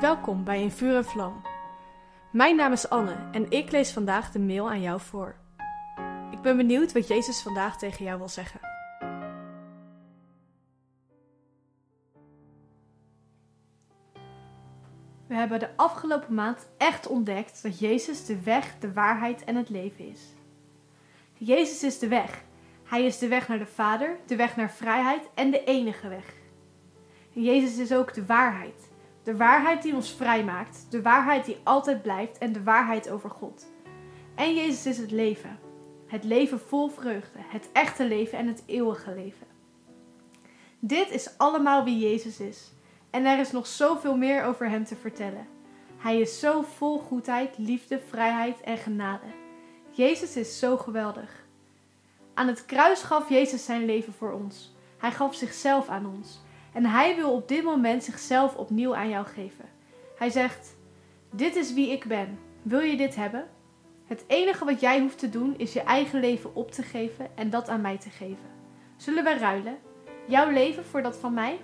Welkom bij In Vuur en Vlam. Mijn naam is Anne en ik lees vandaag de mail aan jou voor. Ik ben benieuwd wat Jezus vandaag tegen jou wil zeggen. We hebben de afgelopen maand echt ontdekt dat Jezus de weg, de waarheid en het leven is. Jezus is de weg. Hij is de weg naar de Vader, de weg naar vrijheid en de enige weg. Jezus is ook de waarheid. De waarheid die ons vrijmaakt, de waarheid die altijd blijft en de waarheid over God. En Jezus is het leven. Het leven vol vreugde, het echte leven en het eeuwige leven. Dit is allemaal wie Jezus is. En er is nog zoveel meer over Hem te vertellen. Hij is zo vol goedheid, liefde, vrijheid en genade. Jezus is zo geweldig. Aan het kruis gaf Jezus zijn leven voor ons. Hij gaf zichzelf aan ons. En hij wil op dit moment zichzelf opnieuw aan jou geven. Hij zegt: Dit is wie ik ben. Wil je dit hebben? Het enige wat jij hoeft te doen is je eigen leven op te geven en dat aan mij te geven. Zullen we ruilen? Jouw leven voor dat van mij?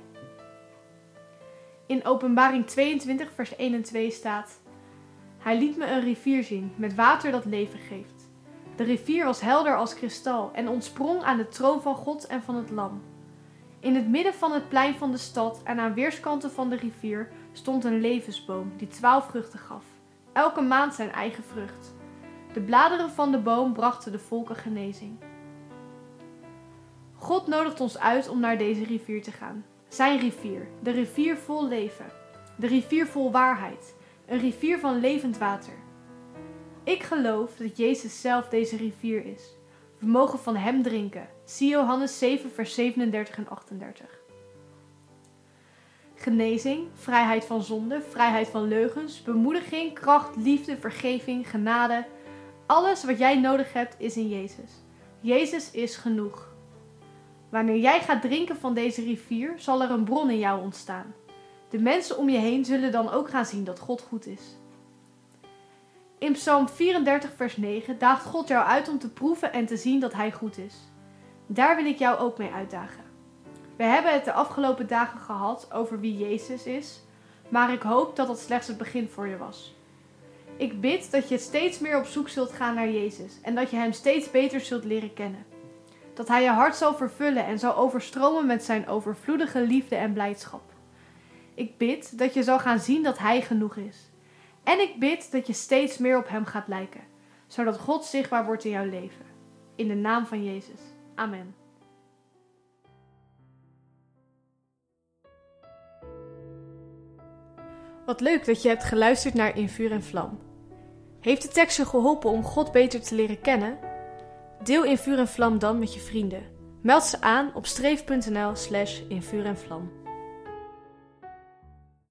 In Openbaring 22, vers 1 en 2 staat: Hij liet me een rivier zien met water dat leven geeft. De rivier was helder als kristal en ontsprong aan de troon van God en van het Lam. In het midden van het plein van de stad en aan weerskanten van de rivier stond een levensboom die twaalf vruchten gaf, elke maand zijn eigen vrucht. De bladeren van de boom brachten de volken genezing. God nodigt ons uit om naar deze rivier te gaan. Zijn rivier, de rivier vol leven, de rivier vol waarheid, een rivier van levend water. Ik geloof dat Jezus zelf deze rivier is. We mogen van Hem drinken. Zie Johannes 7, vers 37 en 38. Genezing, vrijheid van zonde, vrijheid van leugens, bemoediging, kracht, liefde, vergeving, genade. Alles wat jij nodig hebt is in Jezus. Jezus is genoeg. Wanneer jij gaat drinken van deze rivier, zal er een bron in jou ontstaan. De mensen om je heen zullen dan ook gaan zien dat God goed is. In Psalm 34, vers 9 daagt God jou uit om te proeven en te zien dat Hij goed is. Daar wil ik jou ook mee uitdagen. We hebben het de afgelopen dagen gehad over wie Jezus is, maar ik hoop dat dat slechts het begin voor je was. Ik bid dat je steeds meer op zoek zult gaan naar Jezus en dat je Hem steeds beter zult leren kennen. Dat Hij je hart zal vervullen en zal overstromen met Zijn overvloedige liefde en blijdschap. Ik bid dat je zal gaan zien dat Hij genoeg is. En ik bid dat je steeds meer op Hem gaat lijken, zodat God zichtbaar wordt in jouw leven. In de naam van Jezus. Amen. Wat leuk dat je hebt geluisterd naar In Vuur en Vlam. Heeft de tekst je geholpen om God beter te leren kennen? Deel In Vuur en Vlam dan met je vrienden. Meld ze aan op streef.nl slash en vlam.